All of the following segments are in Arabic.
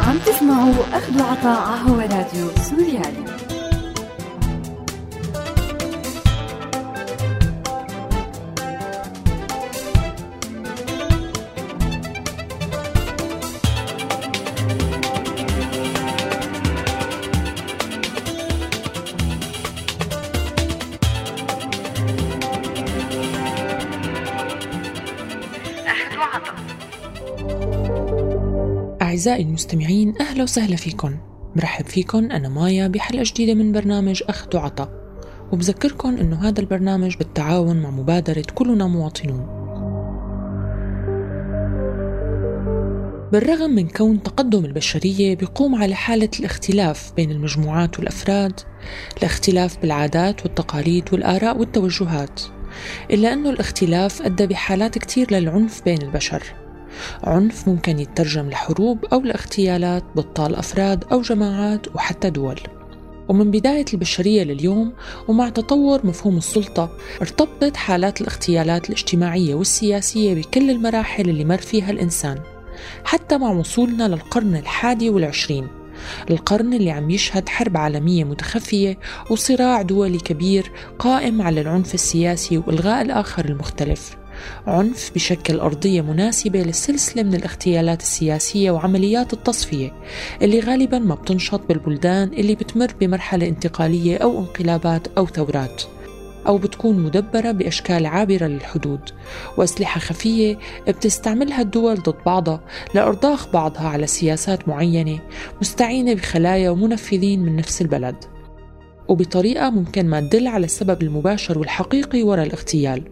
عم تسمعوا أخذ وعطاء هو راديو سوريالي. أعزائي المستمعين أهلا وسهلا فيكم. مرحب فيكم أنا مايا بحلقة جديدة من برنامج أخذ وعطا وبذكركم أنه هذا البرنامج بالتعاون مع مبادرة كلنا مواطنون. بالرغم من كون تقدم البشرية بيقوم على حالة الاختلاف بين المجموعات والأفراد الاختلاف بالعادات والتقاليد والآراء والتوجهات إلا أنه الاختلاف أدى بحالات كتير للعنف بين البشر. عنف ممكن يترجم لحروب أو لاغتيالات بطال أفراد أو جماعات وحتى دول. ومن بداية البشرية لليوم ومع تطور مفهوم السلطة ارتبطت حالات الاغتيالات الاجتماعية والسياسية بكل المراحل اللي مر فيها الإنسان حتى مع وصولنا للقرن الحادي والعشرين القرن اللي عم يشهد حرب عالمية متخفية وصراع دولي كبير قائم على العنف السياسي وإلغاء الآخر المختلف. عنف بشكل أرضية مناسبة للسلسلة من الاغتيالات السياسية وعمليات التصفية اللي غالبا ما بتنشط بالبلدان اللي بتمر بمرحلة انتقالية أو انقلابات أو ثورات أو بتكون مدبرة بأشكال عابرة للحدود وأسلحة خفية بتستعملها الدول ضد بعضها لإرضاخ بعضها على سياسات معينة مستعينة بخلايا ومنفذين من نفس البلد. وبطريقة ممكن ما تدل على السبب المباشر والحقيقي وراء الاغتيال.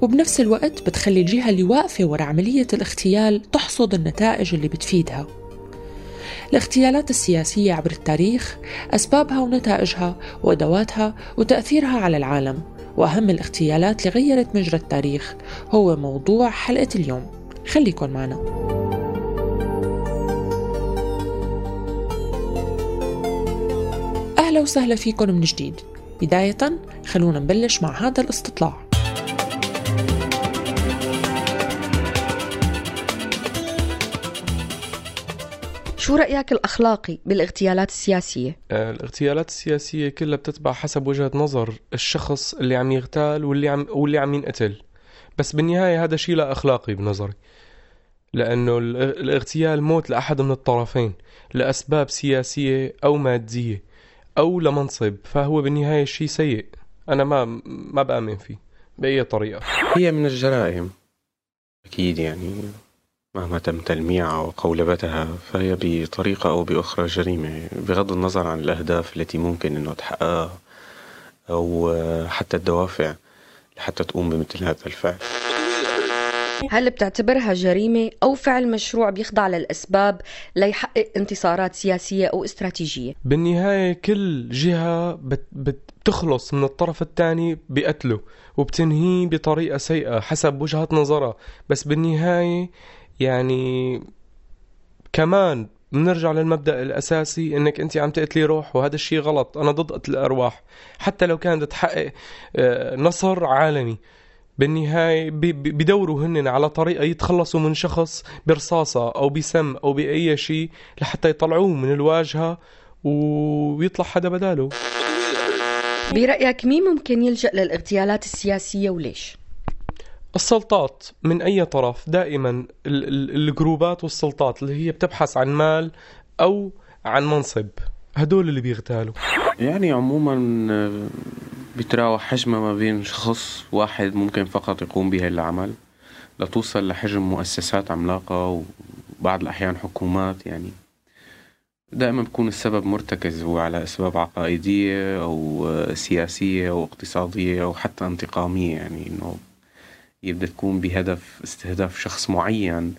وبنفس الوقت بتخلي الجهة اللي واقفة وراء عملية الاغتيال تحصد النتائج اللي بتفيدها. الاغتيالات السياسية عبر التاريخ أسبابها ونتائجها وأدواتها وتأثيرها على العالم. وأهم الاغتيالات اللي غيرت مجرى التاريخ هو موضوع حلقة اليوم. خليكن معنا. أهلا وسهلا فيكم من جديد. بداية خلونا نبلش مع هذا الاستطلاع. شو رأيك الأخلاقي بالاغتيالات السياسية؟ آه، الاغتيالات السياسية كلها بتتبع حسب وجهة نظر الشخص اللي عم يغتال واللي عم واللي عم ينقتل. بس بالنهاية هذا شيء لا أخلاقي بنظري. لأنه الاغتيال موت لأحد من الطرفين لأسباب سياسية أو مادية. أو لمنصب فهو بالنهاية شيء سيء. أنا ما ما بآمن فيه بأي طريقة. هي من الجرائم. أكيد يعني مهما تم تلميعها وقولبتها فهي بطريقة أو بأخرى جريمة. بغض النظر عن الأهداف التي ممكن أنه تحققها أو حتى الدوافع لحتى تقوم بمثل هذا الفعل. هل بتعتبرها جريمة أو فعل مشروع بيخضع للأسباب ليحقق انتصارات سياسية أو استراتيجية؟ بالنهاية كل جهة بت بتخلص من الطرف الثاني بقتله وبتنهيه بطريقة سيئة حسب وجهة نظرها. بس بالنهاية يعني كمان بنرجع للمبدأ الأساسي إنك أنت عم تقتلي روح وهذا الشيء غلط. أنا ضد قتل الأرواح. حتى لو كانت تحقق آه، نصر عالمي. بالنهاية بدوروا هن على طريقة يتخلصوا من شخص برصاصة أو بسم أو بأي شيء لحتى يطلعوه من الواجهة ويطلع حدا بداله. برأيك مين ممكن يلجأ للإغتيالات السياسية وليش؟ السلطات من أي طرف؟ دائما الجروبات والسلطات اللي هي بتبحث عن مال أو عن منصب. هدول اللي بيغتالوا. يعني عموما بيتراوح حجمها ما بين شخص واحد ممكن فقط يقوم بهي العمل لتوصل لحجم مؤسسات عملاقة وبعض الأحيان حكومات يعني دائما بكون السبب مرتكز هو على أسباب عقائدية أو سياسية أو اقتصادية أو حتى انتقامية يعني إنه يبدأ تكون بهدف استهداف شخص معين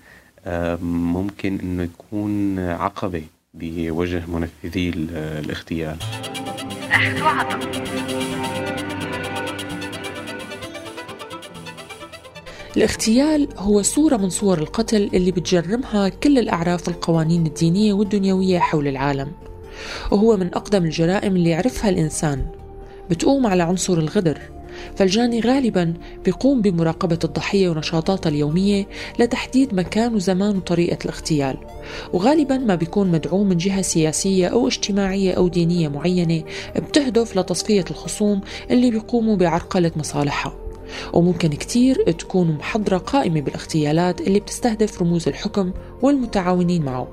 ممكن إنه يكون عقبة بوجه منفذي الاغتيال أخذ الاغتيال هو صورة من صور القتل اللي بتجرمها كل الأعراف والقوانين الدينية والدنيوية حول العالم. وهو من أقدم الجرائم اللي يعرفها الإنسان. بتقوم على عنصر الغدر فالجاني غالبا بيقوم بمراقبة الضحية ونشاطاتها اليومية لتحديد مكان وزمان وطريقة الاغتيال. وغالبا ما بيكون مدعوم من جهة سياسية أو اجتماعية أو دينية معينة بتهدف لتصفية الخصوم اللي بيقوموا بعرقلة مصالحها. وممكن كتير تكون محضرة قائمة بالاغتيالات اللي بتستهدف رموز الحكم والمتعاونين معه.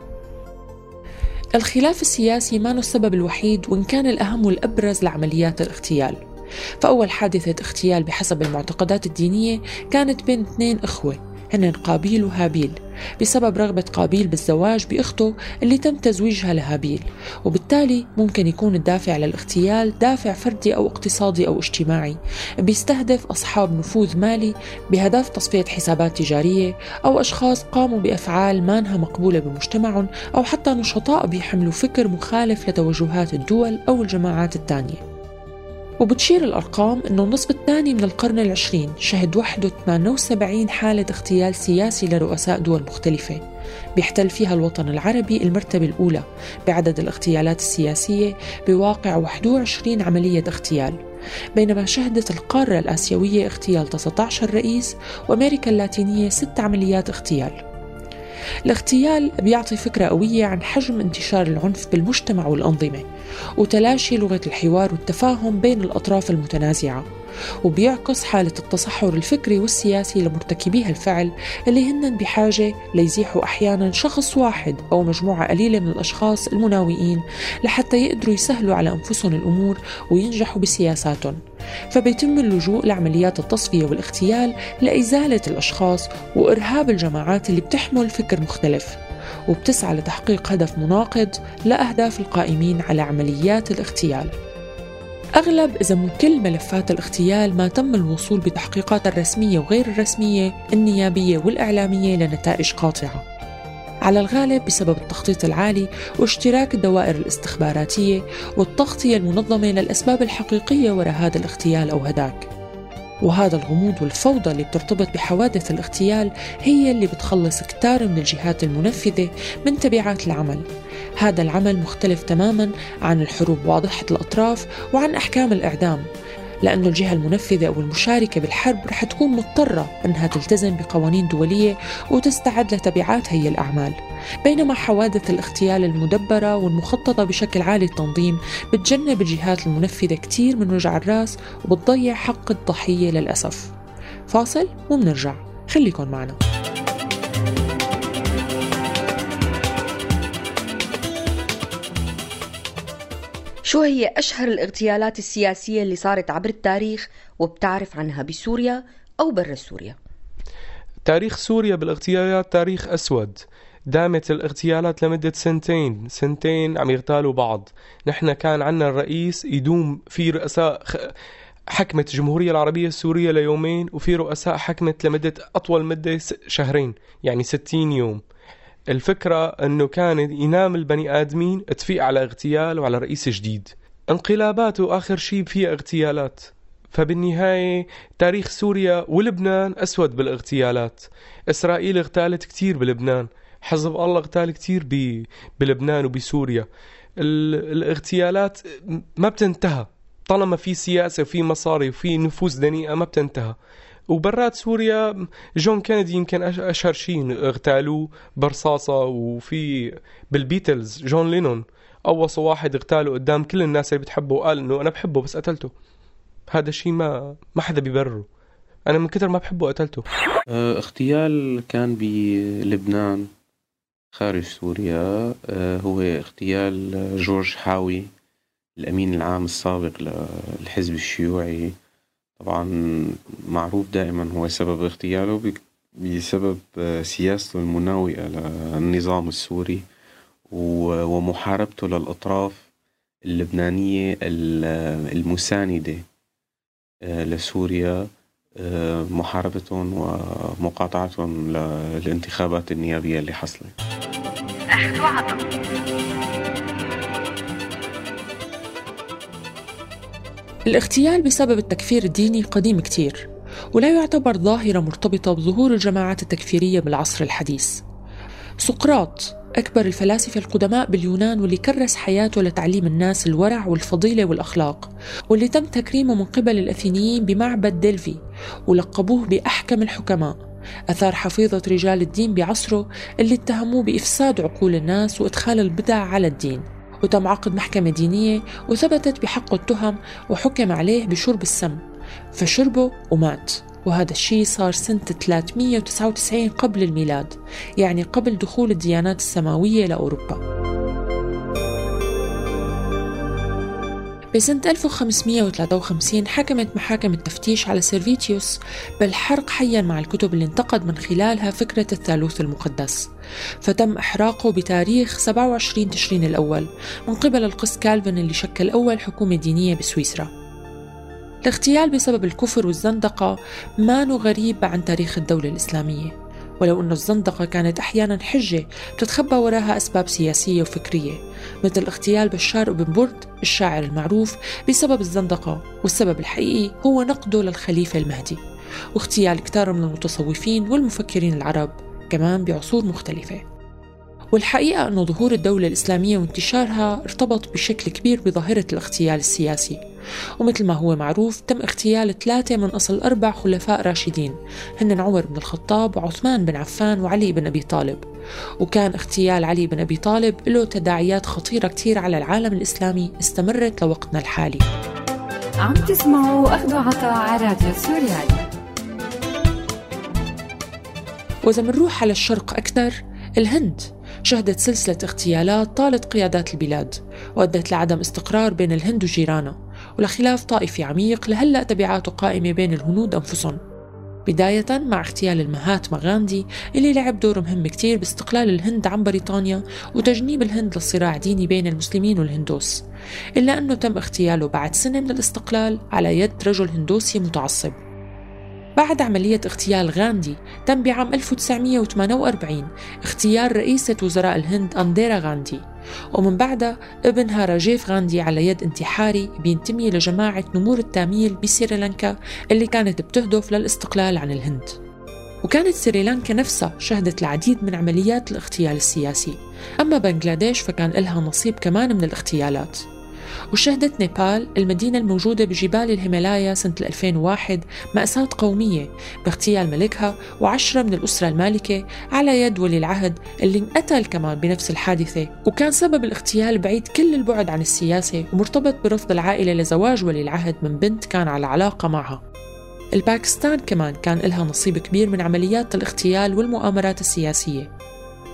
الخلاف السياسي ما السبب الوحيد وإن كان الأهم والأبرز لعمليات الاغتيال. فأول حادثة اغتيال بحسب المعتقدات الدينية كانت بين اثنين إخوة هن قابيل وهابيل. بسبب رغبة قابيل بالزواج بأخته اللي تم تزويجها لهابيل. وبالتالي ممكن يكون الدافع للاغتيال دافع فردي أو اقتصادي أو اجتماعي. بيستهدف أصحاب نفوذ مالي بهدف تصفية حسابات تجارية أو أشخاص قاموا بأفعال مانها مقبولة بمجتمعهم أو حتى نشطاء بيحملوا فكر مخالف لتوجهات الدول أو الجماعات الثانية. وبتشير الأرقام أنه النصف الثاني من القرن العشرين شهد وحده 78 حالة اغتيال سياسي لرؤساء دول مختلفة. بيحتل فيها الوطن العربي المرتبة الأولى بعدد الاغتيالات السياسية بواقع 21 عملية اغتيال. بينما شهدت القارة الآسيوية اغتيال 19 رئيس وأمريكا اللاتينية 6 عمليات اغتيال. الاغتيال بيعطي فكرة قوية عن حجم انتشار العنف بالمجتمع والأنظمة وتلاشي لغة الحوار والتفاهم بين الأطراف المتنازعة. وبيعكس حالة التصحر الفكري والسياسي لمرتكبي الفعل اللي هن بحاجة ليزيحوا أحيانا شخص واحد أو مجموعة قليلة من الأشخاص المناوئين لحتى يقدروا يسهلوا على أنفسهم الأمور وينجحوا بسياساتهم. فبيتم اللجوء لعمليات التصفية والاغتيال لإزالة الأشخاص وإرهاب الجماعات اللي بتحمل فكر مختلف. وبتسعى لتحقيق هدف مناقض لأهداف القائمين على عمليات الاغتيال. أغلب إذا مو كل ملفات الاغتيال ما تم الوصول بتحقيقات الرسمية وغير الرسمية النيابية والإعلامية لنتائج قاطعة. على الغالب بسبب التخطيط العالي واشتراك الدوائر الاستخباراتية والتغطية المنظمة للأسباب الحقيقية وراء هذا الاغتيال أو هداك. وهذا الغموض والفوضى اللي بترتبط بحوادث الاغتيال هي اللي بتخلص كتار من الجهات المنفذة من تبعات العمل. هذا العمل مختلف تماما عن الحروب واضحة الأطراف وعن أحكام الإعدام. لأن الجهة المنفذة أو المشاركة بالحرب رح تكون مضطرة أنها تلتزم بقوانين دولية وتستعد لتبعات هي الأعمال. بينما حوادث الاغتيال المدبرة والمخططة بشكل عالي التنظيم بتجنب الجهات المنفذة كتير من وجع الرأس وبتضيع حق الضحية للأسف. فاصل ومنرجع. خليكن معنا. شو هي أشهر الاغتيالات السياسية اللي صارت عبر التاريخ وبتعرف عنها بسوريا أو برا سوريا؟ تاريخ سوريا بالاغتيالات تاريخ أسود. دامت الاغتيالات لمدة سنتين سنتين عم يغتالوا بعض. نحن كان عنا الرئيس يدوم في رؤساء حكمت الجمهورية العربية السورية ليومين وفي رؤساء حكمت لمدة أطول مدة شهرين يعني ستين يوم. الفكرة أنه كان ينام البني آدمين تفيق على اغتيال وعلى رئيس جديد. انقلابات وآخر شيء فيها اغتيالات. فبالنهاية تاريخ سوريا ولبنان أسود بالاغتيالات. إسرائيل اغتالت كتير بلبنان. حزب الله اغتال كتير بلبنان وبسوريا. الاغتيالات ما بتنتهى. طالما في سياسة وفي مصاري وفي نفوس دنيئة ما بتنتهى. وبرات سوريا جون كينيدي يمكن أشهر شيء اغتالوه برصاصة وفي بالبيتلز جون لينون اوصوا واحد اغتاله قدام كل الناس اللي بتحبه وقال إنه أنا بحبه بس قتلته. هذا الشيء ما ما حدا بيبرره. أنا من كثر ما بحبه قتلته. أه، اغتيال كان بلبنان خارج سوريا. أه، هو اغتيال جورج حاوي الأمين العام السابق للحزب الشيوعي. طبعا معروف دائما هو سبب اغتياله بسبب آه، سياسته المناوئة للنظام السوري ومحاربته للأطراف اللبنانية المساندة آه، لسوريا آه، محاربتهم ومقاطعتهم للانتخابات النيابية اللي حصلت. الاغتيال بسبب التكفير الديني قديم كتير ولا يعتبر ظاهرة مرتبطة بظهور الجماعات التكفيرية بالعصر الحديث. سقراط أكبر الفلاسفة القدماء باليونان واللي كرس حياته لتعليم الناس الورع والفضيلة والأخلاق واللي تم تكريمه من قبل الأثينيين بمعبد ديلفي ولقبوه بأحكم الحكماء. أثار حفيظة رجال الدين بعصره اللي اتهموه بإفساد عقول الناس وإدخال البدع على الدين. وتم عقد محكمة دينية وثبتت بحقه التهم وحكم عليه بشرب السم فشربه ومات. وهذا الشيء صار سنة 399 قبل الميلاد يعني قبل دخول الديانات السماوية لأوروبا. بسنة 1553 حكمت محاكم التفتيش على سيرفيتيوس بالحرق حيا مع الكتب اللي انتقد من خلالها فكرة الثالوث المقدس. فتم إحراقه بتاريخ 27 تشرين الأول من قبل القس كالفن اللي شكل أول حكومة دينية بسويسرا. الاغتيال بسبب الكفر والزندقة ما غريب عن تاريخ الدولة الإسلامية. ولو أن الزندقة كانت أحيانا حجة بتتخبى وراها أسباب سياسية وفكرية مثل اغتيال بشار بن برد الشاعر المعروف بسبب الزندقة والسبب الحقيقي هو نقده للخليفة المهدي واغتيال كتار من المتصوفين والمفكرين العرب كمان بعصور مختلفة. والحقيقة أن ظهور الدولة الإسلامية وانتشارها ارتبط بشكل كبير بظاهرة الاغتيال السياسي. ومثل ما هو معروف تم اغتيال ثلاثة من أصل أربع خلفاء راشدين هن عمر بن الخطاب وعثمان بن عفان وعلي بن أبي طالب. وكان اغتيال علي بن أبي طالب له تداعيات خطيرة كتير على العالم الإسلامي استمرت لوقتنا الحالي. عم تسمعوا أخذ عطاء على راديو سوريالي. وإذا منروح على الشرق أكثر الهند. شهدت سلسلة اغتيالات طالت قيادات البلاد وأدت لعدم استقرار بين الهند وجيرانها ولخلاف طائفي عميق لهلأ تبعاته قائمة بين الهنود أنفسهم. بداية مع اغتيال المهاتما غاندي اللي لعب دور مهم كتير باستقلال الهند عن بريطانيا وتجنيب الهند للصراع ديني بين المسلمين والهندوس إلا أنه تم اغتياله بعد سنة من الاستقلال على يد رجل هندوسي متعصب. بعد عملية اغتيال غاندي تم بعام 1948 اغتيال رئيسة وزراء الهند أنديرا غاندي. ومن بعدها ابنها راجيف غاندي على يد انتحاري بينتمي لجماعة نمور التاميل بسريلانكا اللي كانت بتهدف للاستقلال عن الهند. وكانت سريلانكا نفسها شهدت العديد من عمليات الاغتيال السياسي. أما بنغلاديش فكان لها نصيب كمان من الاغتيالات. وشهدت نيبال المدينة الموجودة بجبال الهيمالايا سنة 2001 مأساة قومية باغتيال ملكها وعشرة من الأسرة المالكة على يد ولي العهد اللي انقتل كمان بنفس الحادثة. وكان سبب الاغتيال بعيد كل البعد عن السياسة ومرتبط برفض العائلة لزواج ولي العهد من بنت كان على علاقة معها. الباكستان كمان كان لها نصيب كبير من عمليات الاغتيال والمؤامرات السياسية.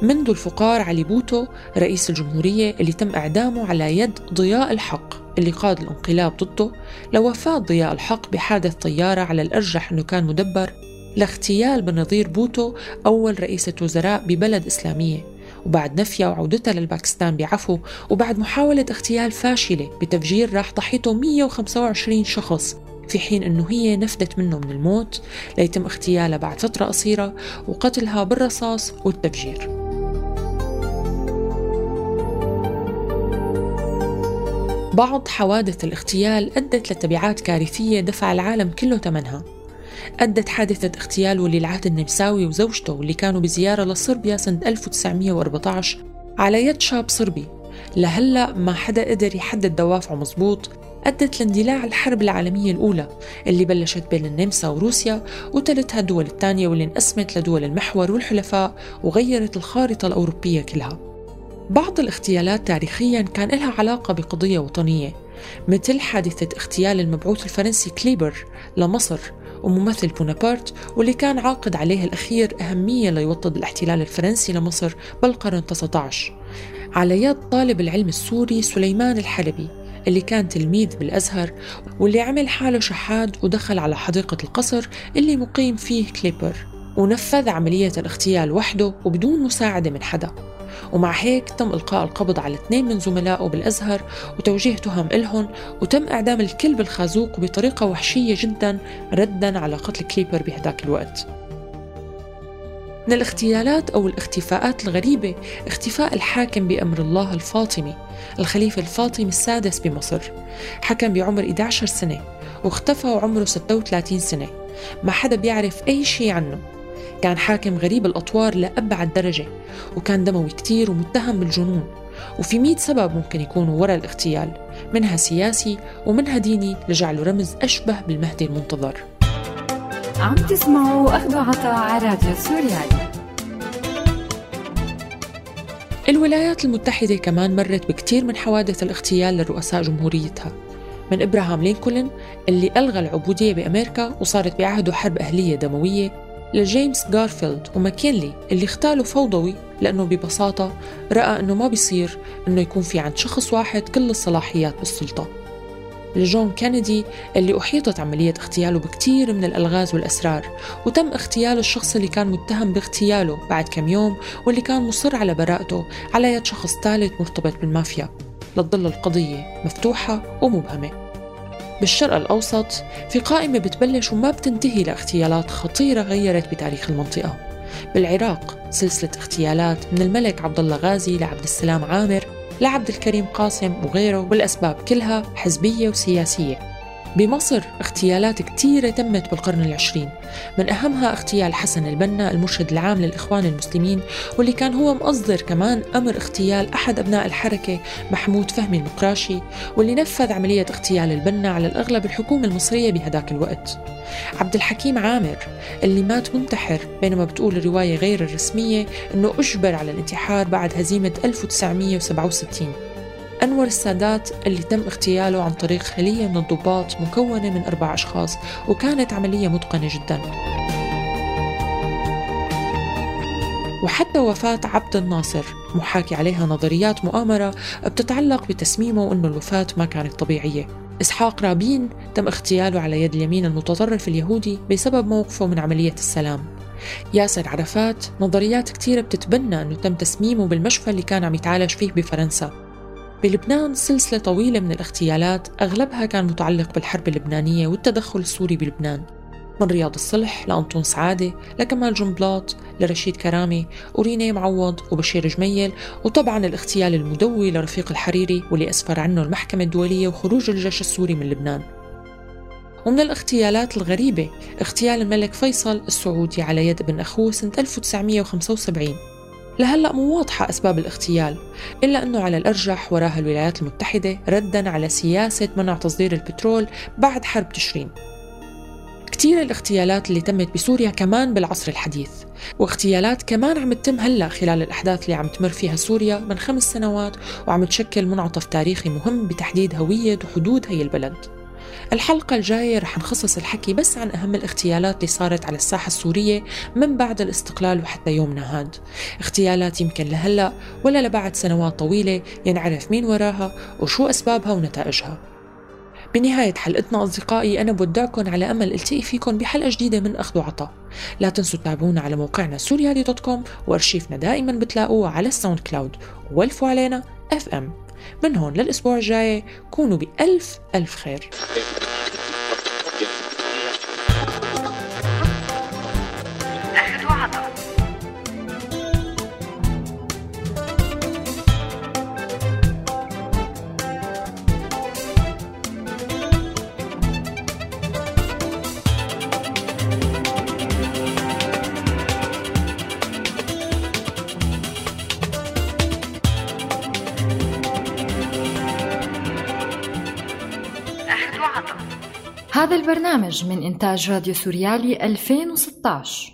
منذ الفقار علي بوتو رئيس الجمهورية اللي تم إعدامه على يد ضياء الحق. اللي قاد الانقلاب ضده لوفاة ضياء الحق بحادث طيارة على الأرجح أنه كان مدبر لاغتيال بنظير بوتو أول رئيسة وزراء ببلد إسلامية. وبعد نفيها وعودتها للباكستان بعفو وبعد محاولة اغتيال فاشلة بتفجير راح ضحيته 125 شخص. في حين أنه هي نفدت منه من الموت ليتم اغتيالها بعد فترة قصيرة وقتلها بالرصاص والتفجير. بعض حوادث الاغتيال أدت لتبعات كارثية دفع العالم كله ثمنها. أدت حادثة اغتيال ولي العهد النمساوي وزوجته واللي كانوا بزيارة لصربيا سنة 1914 على يد شاب صربي. لهلا ما حدا قدر يحدد دوافعه مزبوط أدت لاندلاع الحرب العالمية الأولى اللي بلشت بين النمسا وروسيا وتلتها الدول الثانية واللي انقسمت لدول المحور والحلفاء وغيرت الخارطة الأوروبية كلها. بعض الاغتيالات تاريخيا كان لها علاقة بقضية وطنية مثل حادثة اغتيال المبعوث الفرنسي كليبر لمصر وممثل بونابرت واللي كان عاقد عليه الأخير أهمية ليوطد الاحتلال الفرنسي لمصر بالقرن 19 على يد طالب العلم السوري سليمان الحلبي اللي كان تلميذ بالأزهر واللي عمل حاله شحاد ودخل على حديقة القصر اللي مقيم فيه كليبر ونفذ عملية الاغتيال وحده وبدون مساعدة من حدا. ومع هيك تم إلقاء القبض على اثنين من زملائه بالأزهر وتوجيه تهم إلهم وتم إعدام الكل بالخازوق بطريقة وحشية جدا ردا على قتل كليبر بهداك الوقت. من الاغتيالات أو الاختفاءات الغريبة اختفاء الحاكم بأمر الله الفاطمي الخليفة الفاطمي السادس بمصر. حكم بعمر 11 سنة واختفى وعمره 36 سنة. ما حدا بيعرف أي شيء عنه. كان حاكم غريب الأطوار لأبعد درجة وكان دموي كتير ومتهم بالجنون وفي مئة سبب ممكن يكونوا وراء الاغتيال منها سياسي ومنها ديني لجعله رمز أشبه بالمهدي المنتظر. عم تسمعوا أخذ عطاء على راديو سوريالي. الولايات المتحدة كمان مرت بكتير من حوادث الاغتيال لرؤساء جمهوريتها من إبراهام لينكولن اللي ألغى العبودية بأمريكا وصارت بعهده حرب أهلية دموية لجيمس غارفيلد وماكينلي اللي اختالوا فوضوي لأنه ببساطة رأى أنه ما بيصير أنه يكون في عند شخص واحد كل الصلاحيات بالسلطة. لجون كينيدي اللي أحيطت عملية اغتياله بكتير من الألغاز والأسرار وتم اغتيال الشخص اللي كان متهم باغتياله بعد كم يوم واللي كان مصر على براءته على يد شخص ثالث مرتبط بالمافيا. لتضل القضية مفتوحة ومبهمة. بالشرق الأوسط في قائمة بتبلش وما بتنتهي لاغتيالات خطيرة غيرت بتاريخ المنطقة. بالعراق سلسلة اغتيالات من الملك عبد الله غازي لعبد السلام عامر لعبد الكريم قاسم وغيره والأسباب كلها حزبية وسياسية. بمصر اغتيالات كثيرة تمت بالقرن العشرين. من أهمها اغتيال حسن البنا المرشد العام للإخوان المسلمين واللي كان هو مصدر كمان أمر اغتيال أحد أبناء الحركة محمود فهمي المقراشي واللي نفذ عملية اغتيال البنا على الأغلب الحكومة المصرية بهداك الوقت. عبد الحكيم عامر اللي مات منتحر بينما بتقول الرواية غير الرسمية أنه أجبر على الانتحار بعد هزيمة 1967 أنور السادات اللي تم اغتياله عن طريق خلية من الضباط مكونة من أربع أشخاص وكانت عملية متقنة جدا. وحتى وفاة عبد الناصر محاكي عليها نظريات مؤامرة بتتعلق بتسميمه أنه الوفاة ما كانت طبيعية. إسحاق رابين تم اغتياله على يد اليمين المتطرف اليهودي بسبب موقفه من عملية السلام. ياسر عرفات نظريات كتيرة بتتبنى أنه تم تسميمه بالمشفى اللي كان عم يتعالج فيه بفرنسا. بلبنان سلسلة طويلة من الاغتيالات أغلبها كان متعلق بالحرب اللبنانية والتدخل السوري بلبنان. من رياض الصلح لأنطون سعادة لكمال جنبلاط لرشيد كرامي وريني معوض وبشير جميل وطبعا الاغتيال المدوي لرفيق الحريري واللي أسفر عنه المحكمة الدولية وخروج الجيش السوري من لبنان. ومن الاغتيالات الغريبة اغتيال الملك فيصل السعودي على يد ابن أخوه سنة 1975 لهلأ مو واضحة أسباب الاغتيال إلا أنه على الأرجح وراها الولايات المتحدة ردا على سياسة منع تصدير البترول بعد حرب تشرين. كتير الاغتيالات اللي تمت بسوريا كمان بالعصر الحديث واغتيالات كمان عم تتم هلأ خلال الأحداث اللي عم تمر فيها سوريا من خمس سنوات وعم تشكل منعطف تاريخي مهم بتحديد هوية وحدود هي البلد. الحلقة الجاية رح نخصص الحكي بس عن أهم الاغتيالات اللي صارت على الساحة السورية من بعد الاستقلال وحتى يومنا هاد. اغتيالات يمكن لهلأ ولا لبعد سنوات طويلة ينعرف مين وراها وشو أسبابها ونتائجها. بنهاية حلقتنا أصدقائي أنا بودعكم على أمل ألتقي فيكم بحلقة جديدة من أخذ وعطاء. لا تنسوا تتابعونا على موقعنا سوريالي dot com وأرشيفنا دائما بتلاقوه على الساوند كلاود. والفوا علينا اف ام من هون للأسبوع الجاي. كونوا بألف ألف خير. هذا البرنامج من إنتاج راديو سوريالي 2016